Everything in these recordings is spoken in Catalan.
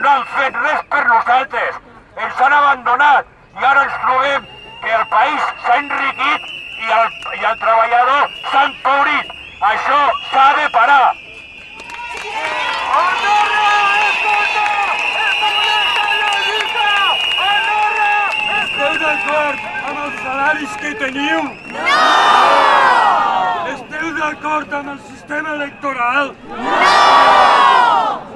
no han fet res per nosaltres. Ens han abandonat i ara ens trobem que el país s'ha enriquit i el, i el treballador s'ha empobrit. Això s'ha de parar. Esteu d'acord amb els salaris que teniu? No! Esteu d'acord amb el sistema electoral? No!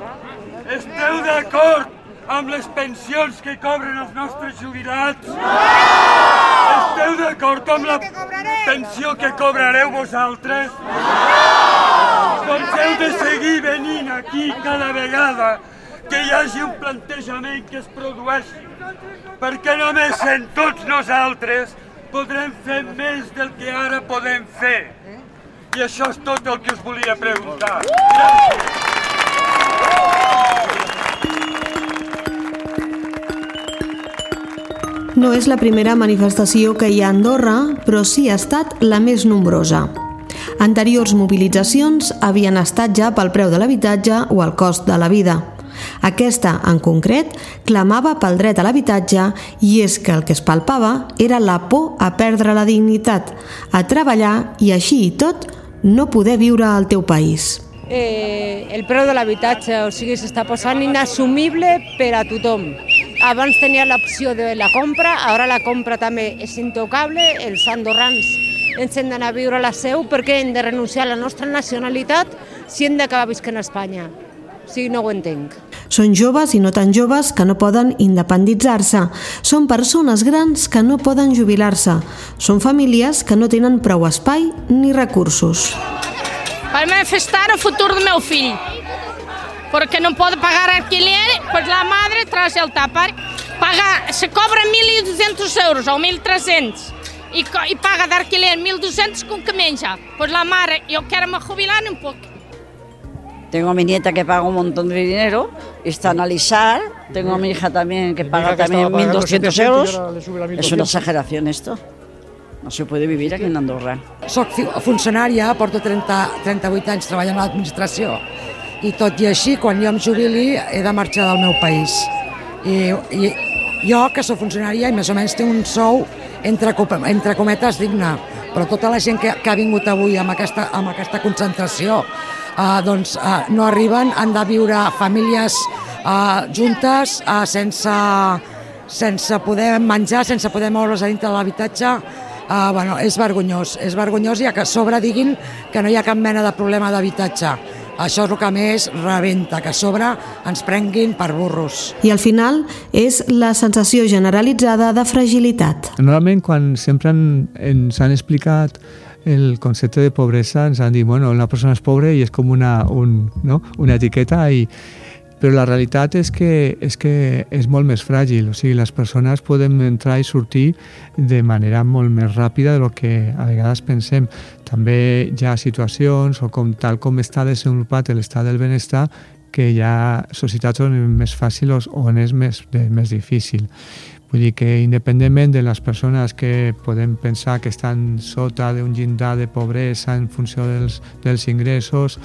Esteu d'acord amb les pensions que cobren els nostres jubilats? No! Esteu d'acord amb la pensió que cobrareu vosaltres? No! Doncs heu de seguir venint aquí cada vegada que hi hagi un plantejament que es produeixi, perquè només en tots nosaltres podrem fer més del que ara podem fer. I això és tot el que us volia preguntar. Gràcies. No és la primera manifestació que hi ha a Andorra, però sí ha estat la més nombrosa. Anteriors mobilitzacions havien estat ja pel preu de l'habitatge o el cost de la vida. Aquesta, en concret, clamava pel dret a l'habitatge i és que el que es palpava era la por a perdre la dignitat, a treballar i així i tot no poder viure al teu país. Eh, el preu de l'habitatge, o sigui, s'està posant inassumible per a tothom. Abans tenia l'opció de la compra, ara la compra també és intocable, els andorrans ens hem d'anar a viure a la seu perquè hem de renunciar a la nostra nacionalitat si hem d'acabar visquent a Espanya. O sigui, no ho entenc. Són joves i no tan joves que no poden independitzar-se. Són persones grans que no poden jubilar-se. Són famílies que no tenen prou espai ni recursos. Per manifestar el futur del meu fill. Porque no puedo pagar alquiler, pues la madre tras el tapar paga, se cobra 1.200 euros o 1.300 i, i paga d'alquiler 1.200 com que menja. Pues la mare, jo quero me jubilar un poc. Tengo a mi nieta que paga un montón de dinero, está en Alisar, tengo a mi hija también que paga que también estaba pagando 1.200 700 y euros. a Es 1.200. una exageración esto. No se puede vivir aquí en Andorra. Soc funcionària, porto 30, 38 anys treballant a l'administració i tot i així, quan jo em jubili, he de marxar del meu país. I, i jo, que sóc funcionària i més o menys tinc un sou entre, entre cometes digne, però tota la gent que, que ha vingut avui amb aquesta, amb aquesta concentració eh, doncs eh, no arriben, han de viure famílies eh, juntes eh, sense, sense poder menjar, sense poder moure's a dintre de l'habitatge, Uh, bueno, és vergonyós, és vergonyós i a que a sobre diguin que no hi ha cap mena de problema d'habitatge. Això és el que més rebenta, que a sobre ens prenguin per burros. I al final és la sensació generalitzada de fragilitat. Normalment quan sempre en, ens han explicat el concepte de pobresa ens han dit, bueno, una persona és pobre i és com una, un, no? una etiqueta i, però la realitat és que, és que és molt més fràgil, o sigui, les persones poden entrar i sortir de manera molt més ràpida de lo que a vegades pensem. També hi ha situacions, o com tal com està desenvolupat l'estat del benestar, que hi ha societats on és més fàcil o on és més, més difícil. Vull dir que independentment de les persones que podem pensar que estan sota d'un llindar de pobresa en funció dels, dels ingressos,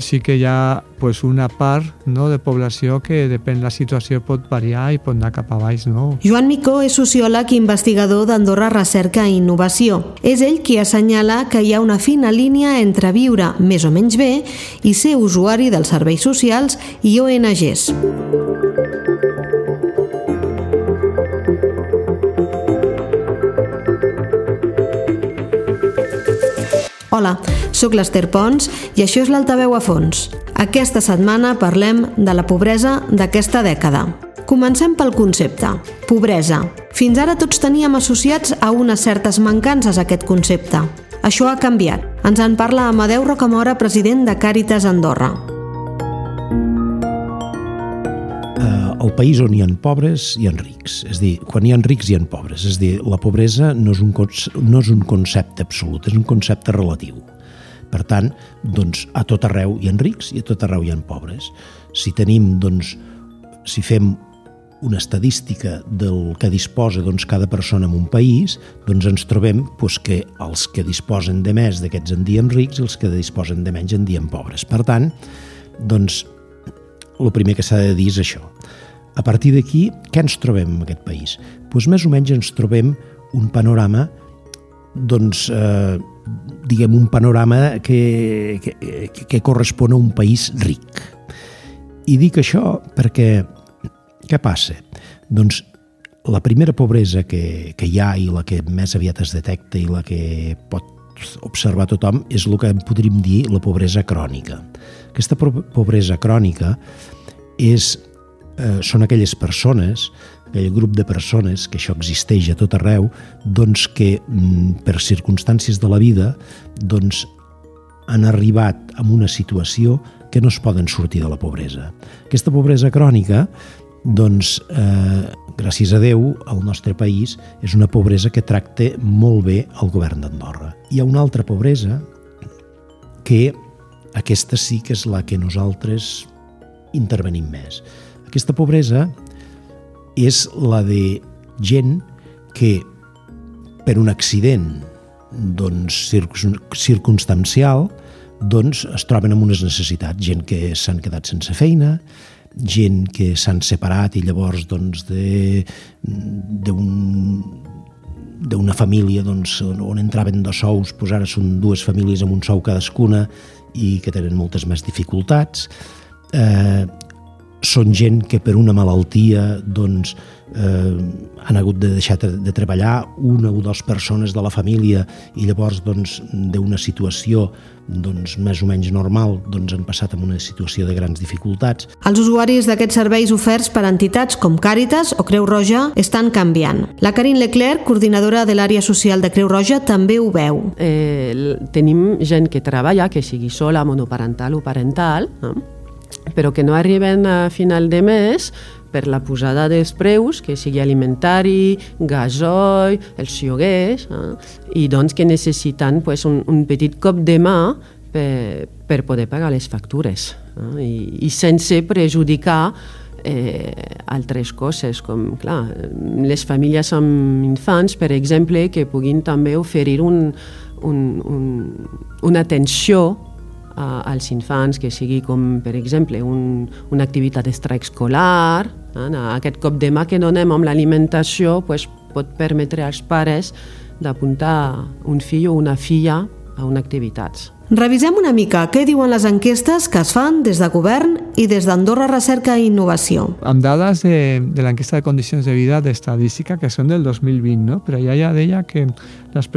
sí que hi ha pues, una part no, de població que depèn de la situació pot variar i pot anar cap a baix. No? Joan Micó és sociòleg i investigador d'Andorra Recerca i Innovació. És ell qui assenyala que hi ha una fina línia entre viure més o menys bé i ser usuari dels serveis socials i ONGs. Hola, sóc l'Ester Pons i això és l'Altaveu a fons. Aquesta setmana parlem de la pobresa d'aquesta dècada. Comencem pel concepte. Pobresa. Fins ara tots teníem associats a unes certes mancances aquest concepte. Això ha canviat. Ens en parla Amadeu Rocamora, president de Càritas Andorra. Al país on hi ha pobres hi ha rics. És dir, quan hi ha rics hi ha pobres. És dir, la pobresa no és un, no és un concepte absolut, és un concepte relatiu. Per tant, doncs, a tot arreu hi ha rics i a tot arreu hi ha pobres. Si tenim, doncs, si fem una estadística del que disposa doncs, cada persona en un país, doncs ens trobem doncs, que els que disposen de més d'aquests en diem rics i els que disposen de menys en diem pobres. Per tant, doncs, el primer que s'ha de dir és això. A partir d'aquí, què ens trobem en aquest país? Doncs més o menys ens trobem un panorama doncs, eh, diguem, un panorama que, que, que correspon a un país ric. I dic això perquè què passa? Doncs la primera pobresa que, que hi ha i la que més aviat es detecta i la que pot observar tothom és el que podríem dir la pobresa crònica. Aquesta pobresa crònica és, eh, són aquelles persones, aquell grup de persones, que això existeix a tot arreu, doncs que mm, per circumstàncies de la vida doncs, han arribat a una situació que no es poden sortir de la pobresa. Aquesta pobresa crònica doncs, eh, gràcies a Déu, el nostre país és una pobresa que tracta molt bé el govern d'Andorra. Hi ha una altra pobresa que aquesta sí que és la que nosaltres intervenim més. Aquesta pobresa és la de gent que per un accident doncs, circunstancial doncs, es troben amb unes necessitats. Gent que s'han quedat sense feina, gent que s'han separat i llavors doncs, d'una família doncs, on entraven dos sous, doncs ara són dues famílies amb un sou cadascuna i que tenen moltes més dificultats. Eh, són gent que per una malaltia doncs, eh, han hagut de deixar de treballar una o dues persones de la família i llavors doncs, d'una situació doncs, més o menys normal doncs, han passat en una situació de grans dificultats. Els usuaris d'aquests serveis oferts per entitats com Càritas o Creu Roja estan canviant. La Karin Leclerc, coordinadora de l'àrea social de Creu Roja, també ho veu. Eh, tenim gent que treballa, que sigui sola, monoparental o parental, eh? Però que no arriben a final de mes per la posada dels preus, que sigui alimentari, gasoil, els lloguers, eh? i doncs que necessiten pues, un, un petit cop de mà per, per poder pagar les factures eh? I, i sense perjudicar eh, altres coses, com clar, les famílies amb infants, per exemple, que puguin també oferir un, un, un, una atenció als infants, que sigui com, per exemple, un, una activitat extraescolar, eh? aquest cop de mà que donem amb l'alimentació pues, pot permetre als pares d'apuntar un fill o una filla a una activitat. Revisem una mica què diuen les enquestes que es fan des de govern i des d'Andorra Recerca i Innovació. Amb dades de, de l'enquesta de condicions de vida d'estadística que són del 2020, no? però allà ja deia que les,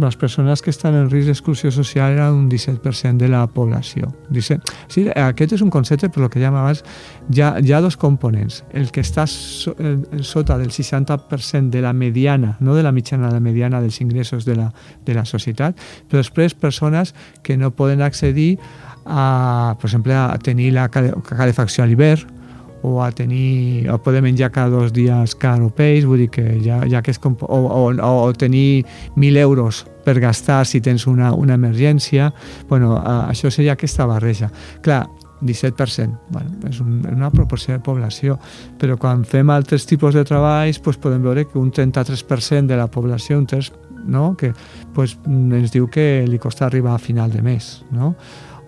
les persones que estan en risc d'exclusió social eren un 17% de la població. Dice, sí, aquest és un concepte, per lo que ja abans, hi hi ha dos components. El que està so, eh, sota del 60% de la mediana, no de la mitjana, de la mediana dels ingressos de la, de la societat, però després persones que no poden accedir a, per exemple, a tenir la calefacció a l'hivern o a tenir, o poder menjar cada dos dies carn o peix, vull dir que ja, ja que és o, o, o tenir 1.000 euros per gastar si tens una, una emergència, bueno, a, això seria aquesta barreja. Clar, 17%, bueno, és un, una proporció de població, però quan fem altres tipus de treballs pues, podem veure que un 33% de la població, un 3 no? que pues, ens diu que li costa arribar a final de mes. No?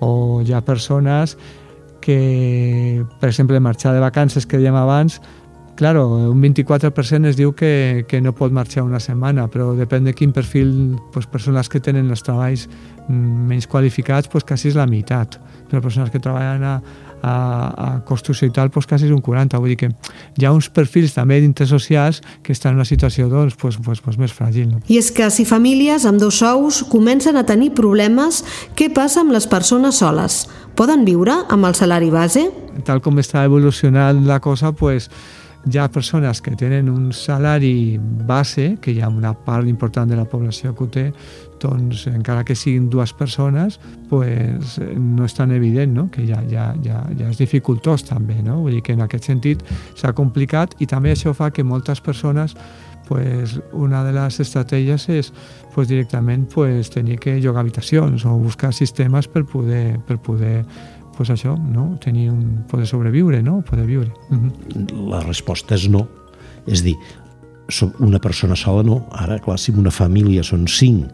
O hi ha persones que, per exemple, marxar de vacances que dèiem abans, claro, un 24% es diu que, que no pot marxar una setmana, però depèn de quin perfil, pues, persones que tenen els treballs mm, menys qualificats, pues, quasi és la meitat. Però persones que treballen a, a, a construcció i tal, doncs quasi és un 40. Vull dir que hi ha uns perfils també d'interès socials que estan en una situació doncs, doncs, doncs, doncs més fràgil. No? I és que si famílies amb dos sous comencen a tenir problemes, què passa amb les persones soles? Poden viure amb el salari base? Tal com està evolucionant la cosa, doncs, hi ha persones que tenen un salari base, que hi ha una part important de la població que ho té, doncs encara que siguin dues persones, pues, no és tan evident no? que ja, ja, ja, ja és dificultós també. No? Vull dir que en aquest sentit s'ha complicat i també això fa que moltes persones pues, una de les estratègies és pues, directament pues, tenir que llogar habitacions o buscar sistemes per poder, per poder pues això, no? tenir un, poder sobreviure, no? poder viure. Uh -huh. La resposta és no. És dir, una persona sola no. Ara, clar, si una família són cinc,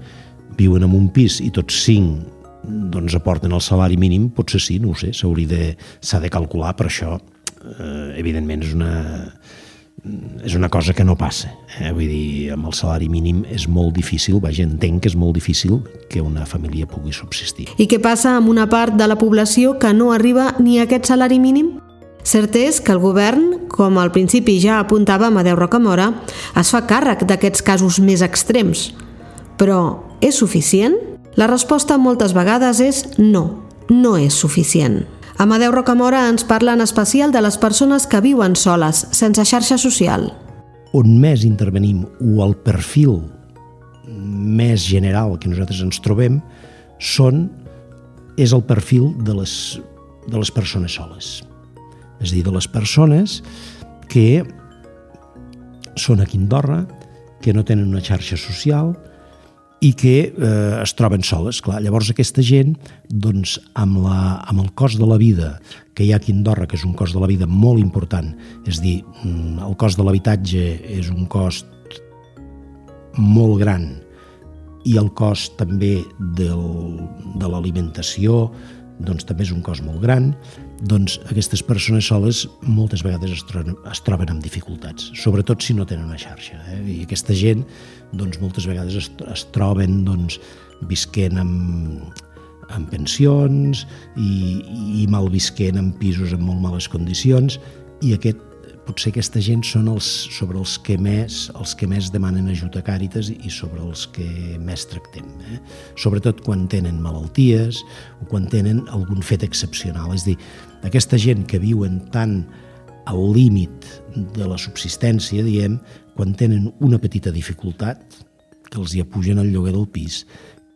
viuen en un pis i tots cinc doncs aporten el salari mínim, potser sí, no ho sé, s'hauria de, s'ha de calcular, però això, eh, evidentment, és una, és una cosa que no passa. Eh? Vull dir, amb el salari mínim és molt difícil, vaja, entenc que és molt difícil que una família pugui subsistir. I què passa amb una part de la població que no arriba ni a aquest salari mínim? Cert és que el govern, com al principi ja apuntava Amadeu Rocamora, es fa càrrec d'aquests casos més extrems. Però és suficient? La resposta moltes vegades és no, no és suficient. Amadeu Rocamora ens parla en especial de les persones que viuen soles, sense xarxa social. On més intervenim o el perfil més general que nosaltres ens trobem són és el perfil de les, de les persones soles. És a dir, de les persones que són aquí a Andorra, que no tenen una xarxa social i que eh, es troben soles. Clar, llavors aquesta gent, doncs, amb, la, amb el cost de la vida que hi ha aquí a Andorra, que és un cost de la vida molt important, és dir, mm, el cost de l'habitatge és un cost molt gran i el cost també del, de l'alimentació doncs també és un cost molt gran, doncs aquestes persones soles moltes vegades es, troben, es troben amb dificultats, sobretot si no tenen una xarxa. Eh? I aquesta gent doncs, moltes vegades es, es troben doncs, visquent amb, amb pensions i, i mal visquent en pisos en molt males condicions i aquest potser aquesta gent són els, sobre els que més els que més demanen ajut a Càritas i sobre els que més tractem. Eh? Sobretot quan tenen malalties o quan tenen algun fet excepcional. És dir, aquesta gent que viuen tan al límit de la subsistència, diem, quan tenen una petita dificultat, que els hi apugen el lloguer del pis,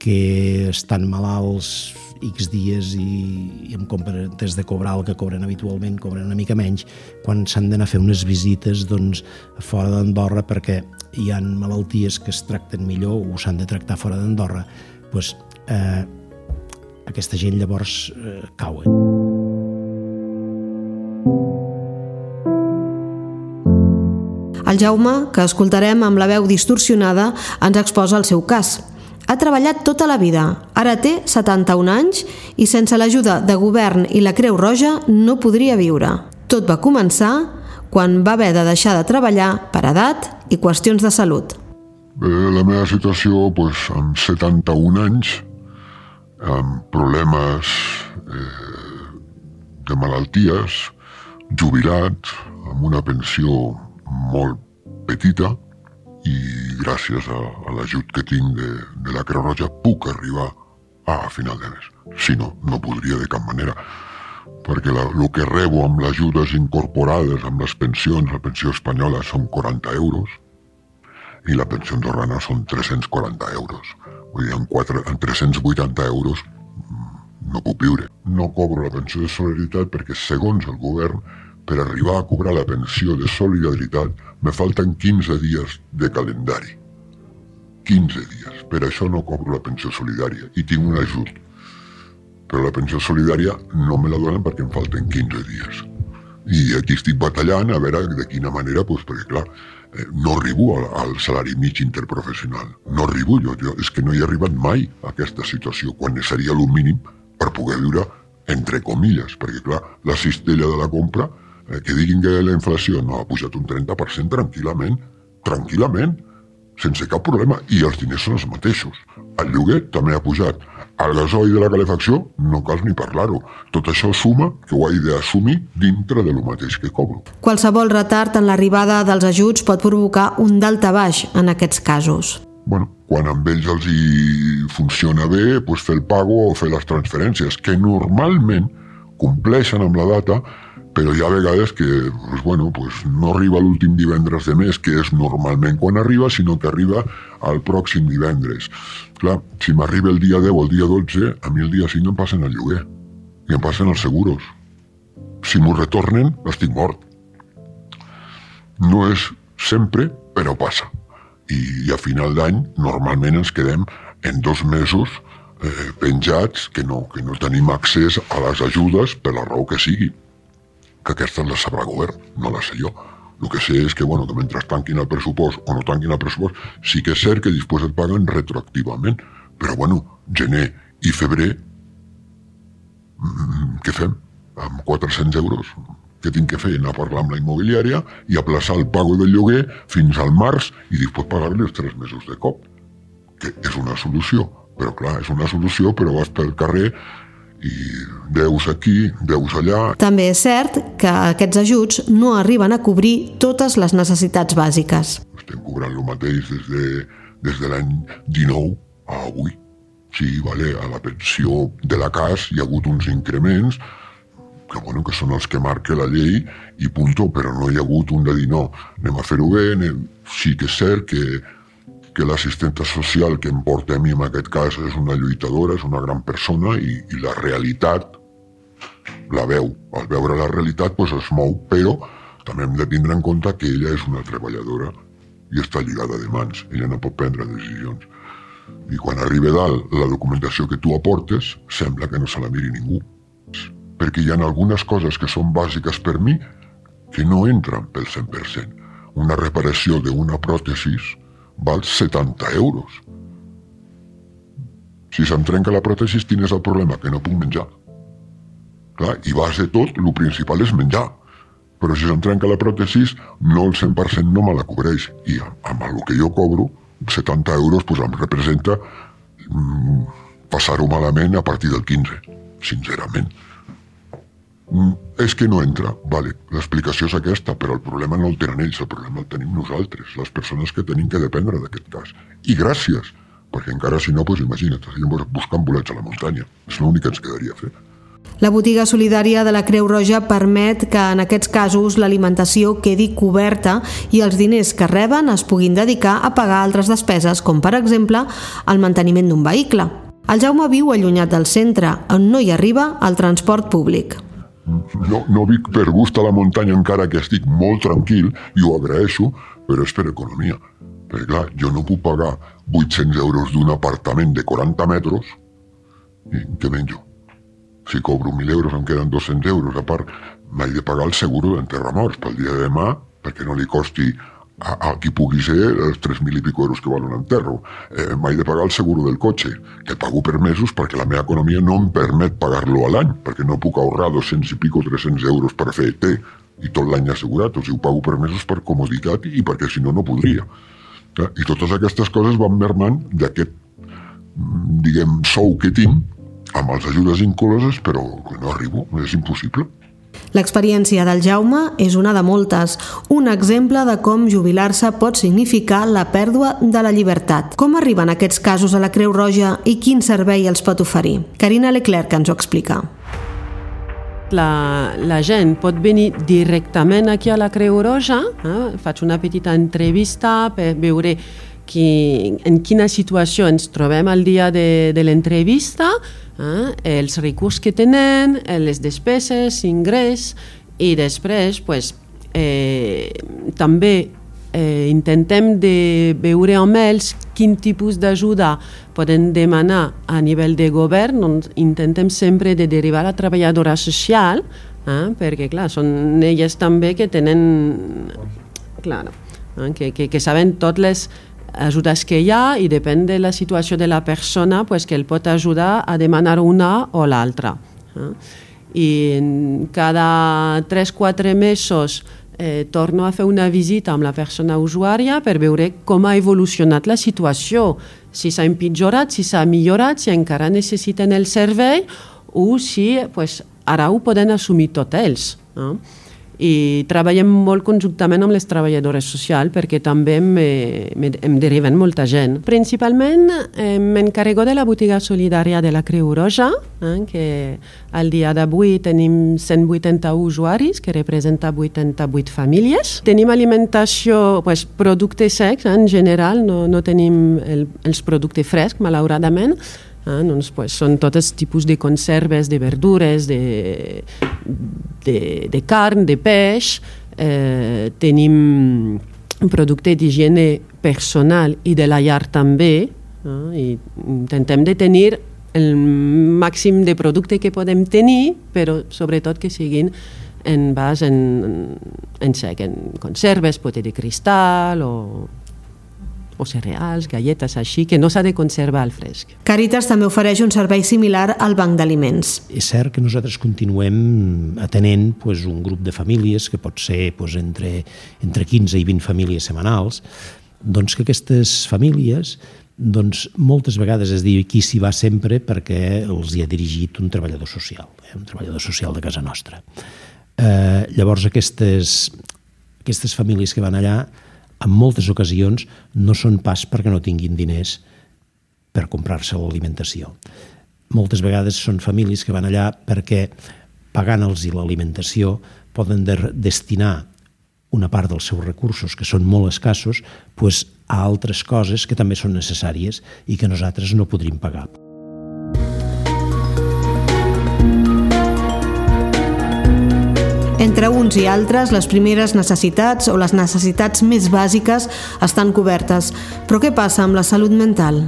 que estan malalts X dies i, i en comptes de cobrar el que cobren habitualment, cobren una mica menys, quan s'han d'anar a fer unes visites doncs, fora d'Andorra perquè hi han malalties que es tracten millor o s'han de tractar fora d'Andorra, doncs, eh, aquesta gent llavors eh, cauen. El Jaume, que escoltarem amb la veu distorsionada, ens exposa el seu cas. Ha treballat tota la vida, ara té 71 anys i sense l'ajuda de govern i la Creu Roja no podria viure. Tot va començar quan va haver de deixar de treballar per edat i qüestions de salut. Bé, la meva situació, doncs, amb 71 anys, amb problemes eh, de malalties, jubilat, amb una pensió molt petita, i gràcies a, a l'ajut que tinc de, de la Creu Roja puc arribar a, final de mes. Si no, no podria de cap manera perquè la, el que rebo amb les ajudes incorporades, amb les pensions, la pensió espanyola són 40 euros i la pensió andorrana són 340 euros. Vull dir, amb, 4, amb 380 euros mm, no puc viure. No cobro la pensió de solidaritat perquè, segons el govern, per arribar a cobrar la pensió de solidaritat me falten 15 dies de calendari. 15 dies. Per això no cobro la pensió solidària i tinc un ajut. Però la pensió solidària no me la donen perquè em falten 15 dies. I aquí estic batallant a veure de quina manera, doncs, perquè clar, eh, no arribo al, al salari mig interprofessional. No arribo, jo, jo és que no he arribat mai a aquesta situació, quan seria el mínim per poder viure entre comilles, perquè clar, la cistella de la compra que diguin que la inflació no ha pujat un 30% tranquil·lament, tranquil·lament, sense cap problema, i els diners són els mateixos. El lloguer també ha pujat. El gasoil de la calefacció no cal ni parlar-ho. Tot això suma que ho he d'assumir dintre de lo mateix que cobro. Qualsevol retard en l'arribada dels ajuts pot provocar un dalta baix en aquests casos. Bueno, quan amb ells els hi funciona bé, doncs fer el pago o fer les transferències, que normalment compleixen amb la data, però hi ha vegades que pues, bueno, pues, no arriba l'últim divendres de mes, que és normalment quan arriba, sinó que arriba al pròxim divendres. Clar, si m'arriba el dia 10 o el dia 12, a mi el dia 5 em passen el lloguer i em passen els seguros. Si m'ho retornen, estic mort. No és sempre, però passa. I, i a final d'any, normalment ens quedem en dos mesos eh, penjats que no, que no tenim accés a les ajudes per la raó que sigui que aquestes les sabrà govern, no les sé jo. El que sé és que, bueno, que mentre tanquin el pressupost o no tanquin el pressupost, sí que és cert que després et paguen retroactivament. Però, bueno, gener i febrer mm, què fem? Amb 400 euros què tinc que fer? Anar a parlar amb la immobiliària i aplaçar el pago del lloguer fins al març i després pagar-li els tres mesos de cop. Que és una solució, però clar, és una solució, però vas pel carrer i deus aquí, deus allà... També és cert que aquests ajuts no arriben a cobrir totes les necessitats bàsiques. Estem cobrant el mateix des de, des de l'any 19 a avui. Sí, vale, a la pensió de la CAS hi ha hagut uns increments, que, bueno, que són els que marca la llei i punto, però no hi ha hagut un de dir no, anem a fer-ho bé, anem... sí que és cert que, que l'assistenta social que em porta a mi en aquest cas és una lluitadora, és una gran persona i, i la realitat la veu. Al veure la realitat pues, es mou, però també hem de tindre en compte que ella és una treballadora i està lligada de mans. Ella no pot prendre decisions. I quan arriba dalt la documentació que tu aportes, sembla que no se la miri ningú perquè hi ha algunes coses que són bàsiques per mi que no entren pel 100%. Una reparació d'una pròtesis val 70 euros. Si se'm trenca la pròtesis, quin és el problema? Que no puc menjar. Clar, i base tot, el principal és menjar. Però si se'm trenca la pròtesis, no el 100% no me la cobreix. I amb el que jo cobro, 70 euros, pues em representa mm, passar-ho malament a partir del 15, sincerament. Mm, és que no entra, vale, l'explicació és aquesta, però el problema no el tenen ells, el problema el tenim nosaltres, les persones que tenim que dependre d'aquest cas. I gràcies, perquè encara si no, doncs imagina't, estaríem buscant bolets a la muntanya. És l'únic que ens quedaria fer. La botiga solidària de la Creu Roja permet que en aquests casos l'alimentació quedi coberta i els diners que reben es puguin dedicar a pagar altres despeses, com per exemple el manteniment d'un vehicle. El Jaume viu allunyat del centre, on no hi arriba el transport públic no, no vic per gust a la muntanya encara que estic molt tranquil i ho agraeixo, però és per economia. Perquè clar, jo no puc pagar 800 euros d'un apartament de 40 metres i què menjo? Si cobro 1.000 euros em queden 200 euros. A part, m'he de pagar el seguro d'enterramorts pel dia de demà perquè no li costi a, a qui pugui ser els 3.000 i pico euros que val un enterro. Eh, M'he de pagar el seguro del cotxe, que pago per mesos perquè la meva economia no em permet pagar-lo a l'any, perquè no puc ahorrar 200 i pico 300 euros per fer té i tot l'any assegurat, o sigui, ho pago per mesos per comoditat i perquè si no, no podria. I totes aquestes coses van mermant d'aquest, diguem, sou que tinc, amb els ajudes incloses, però no arribo, és impossible. L'experiència del Jaume és una de moltes, un exemple de com jubilar-se pot significar la pèrdua de la llibertat. Com arriben aquests casos a la Creu Roja i quin servei els pot oferir? Carina Leclerc ens ho explica. La, la gent pot venir directament aquí a la Creu Roja, eh? faig una petita entrevista per veure qui, en quina situació ens trobem al dia de, de l'entrevista, eh? els recursos que tenen, les despeses, ingrés, i després pues, eh, també eh, intentem de veure amb ells quin tipus d'ajuda poden demanar a nivell de govern, doncs intentem sempre de derivar a la treballadora social, eh, perquè clar, són elles també que tenen, clar, eh, que, que, que saben totes les ajudes que hi ha i depèn de la situació de la persona pues, que el pot ajudar a demanar una o l'altra. Eh? I cada 3-4 mesos eh, torno a fer una visita amb la persona usuària per veure com ha evolucionat la situació, si s'ha empitjorat, si s'ha millorat, si encara necessiten el servei o si pues, ara ho poden assumir tots ells. Eh? I treballem molt conjuntament amb les treballadores socials perquè també em, em deriven molta gent. Principalment eh, m'encarrego de la botiga solidària de la Creu Roja, eh, que al dia d'avui tenim 181 usuaris, que representa 88 famílies. Tenim alimentació, pues, productes secs en general, no, no tenim el, els productes frescs, malauradament, Eh, doncs, pues, són tots tipus de conserves, de verdures, de, de, de carn, de peix. Eh, tenim producte d'higiene personal i de la llar també, eh, i intentem de tenir el màxim de producte que podem tenir, però sobretot que siguin en base en, en sec, en conserves, pote de cristal o o cereals, galletes així, que no s'ha de conservar al fresc. Càritas també ofereix un servei similar al banc d'aliments. És cert que nosaltres continuem atenent pues, un grup de famílies, que pot ser pues, entre, entre 15 i 20 famílies setmanals, doncs que aquestes famílies doncs moltes vegades es diu qui s'hi va sempre perquè els hi ha dirigit un treballador social, eh? un treballador social de casa nostra. Eh, llavors aquestes, aquestes famílies que van allà en moltes ocasions no són pas perquè no tinguin diners per comprar-se l'alimentació. Moltes vegades són famílies que van allà perquè pagant-los l'alimentació poden de destinar una part dels seus recursos, que són molt escassos, pues, a altres coses que també són necessàries i que nosaltres no podríem pagar. Entre uns i altres, les primeres necessitats o les necessitats més bàsiques estan cobertes. Però què passa amb la salut mental?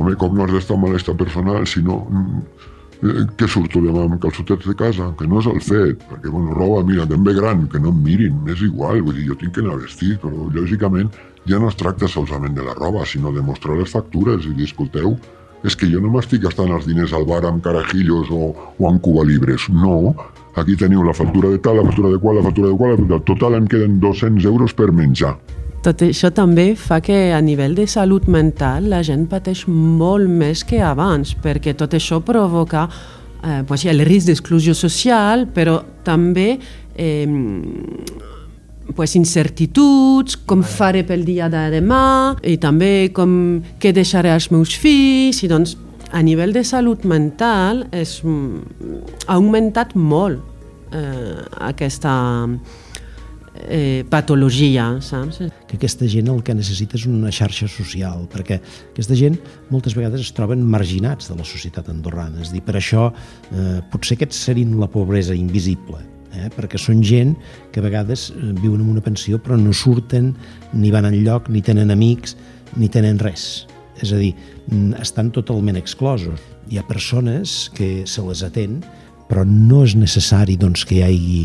Home, com no has d'estar malestar personal, sinó eh, que surto demà amb calçotets de casa, que no és el fet, perquè, bueno, roba, mira, ben bé gran, que no em mirin, m'és igual, vull dir, jo tinc que anar vestit, però, lògicament, ja no es tracta solament de la roba, sinó de mostrar les factures i dir, escolteu, és que jo no m'estic gastant els diners al bar amb carajillos o, o amb cubalibres, no, aquí teniu la factura de tal, la factura de qual, la factura de qual, factura... total em queden 200 euros per menjar. Tot això també fa que a nivell de salut mental la gent pateix molt més que abans, perquè tot això provoca eh, pues, el risc d'exclusió social, però també eh, pues, incertituds, com faré pel dia de demà, i també com què deixaré als meus fills, i doncs a nivell de salut mental és, ha augmentat molt eh, aquesta eh, patologia, saps? Que aquesta gent el que necessita és una xarxa social, perquè aquesta gent moltes vegades es troben marginats de la societat andorrana. És dir, per això eh, potser aquests serien la pobresa invisible, eh? perquè són gent que a vegades eh, viuen en una pensió però no surten, ni van enlloc, ni tenen amics, ni tenen res. És a dir, estan totalment exclosos. Hi ha persones que se les atén, però no és necessari doncs, que hi hagi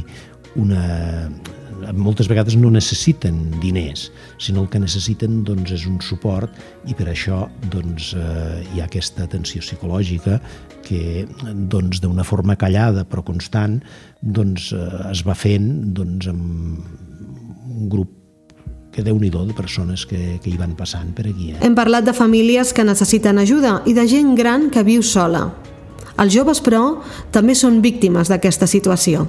una, moltes vegades no necessiten diners, sinó el que necessiten doncs, és un suport i per això doncs, eh, hi ha aquesta atenció psicològica que doncs, d'una forma callada però constant doncs, eh, es va fent doncs, amb un grup que déu nhi de persones que, que hi van passant per aquí. Eh? Hem parlat de famílies que necessiten ajuda i de gent gran que viu sola. Els joves, però, també són víctimes d'aquesta situació.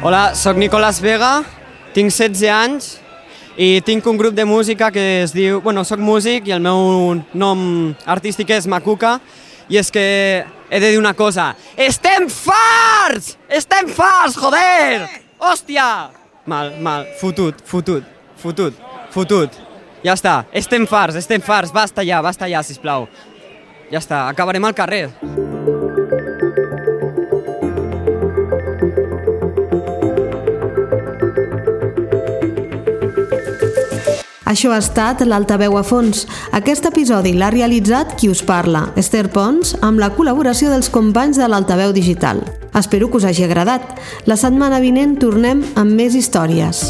Hola, sóc Nicolás Vega, tinc 16 anys i tinc un grup de música que es diu... Bueno, sóc músic i el meu nom artístic és Macuca i és que he de dir una cosa. Estem farts! Estem farts, joder! Hòstia! Mal, mal, fotut, fotut, fotut, fotut. Ja està, estem farts, estem farts, basta ja, basta ja, sisplau. Ja està, acabarem al carrer. Això ha estat l'Altaveu a fons. Aquest episodi l'ha realitzat qui us parla, Esther Pons, amb la col·laboració dels companys de l'Altaveu Digital. Espero que us hagi agradat. La setmana vinent tornem amb més històries.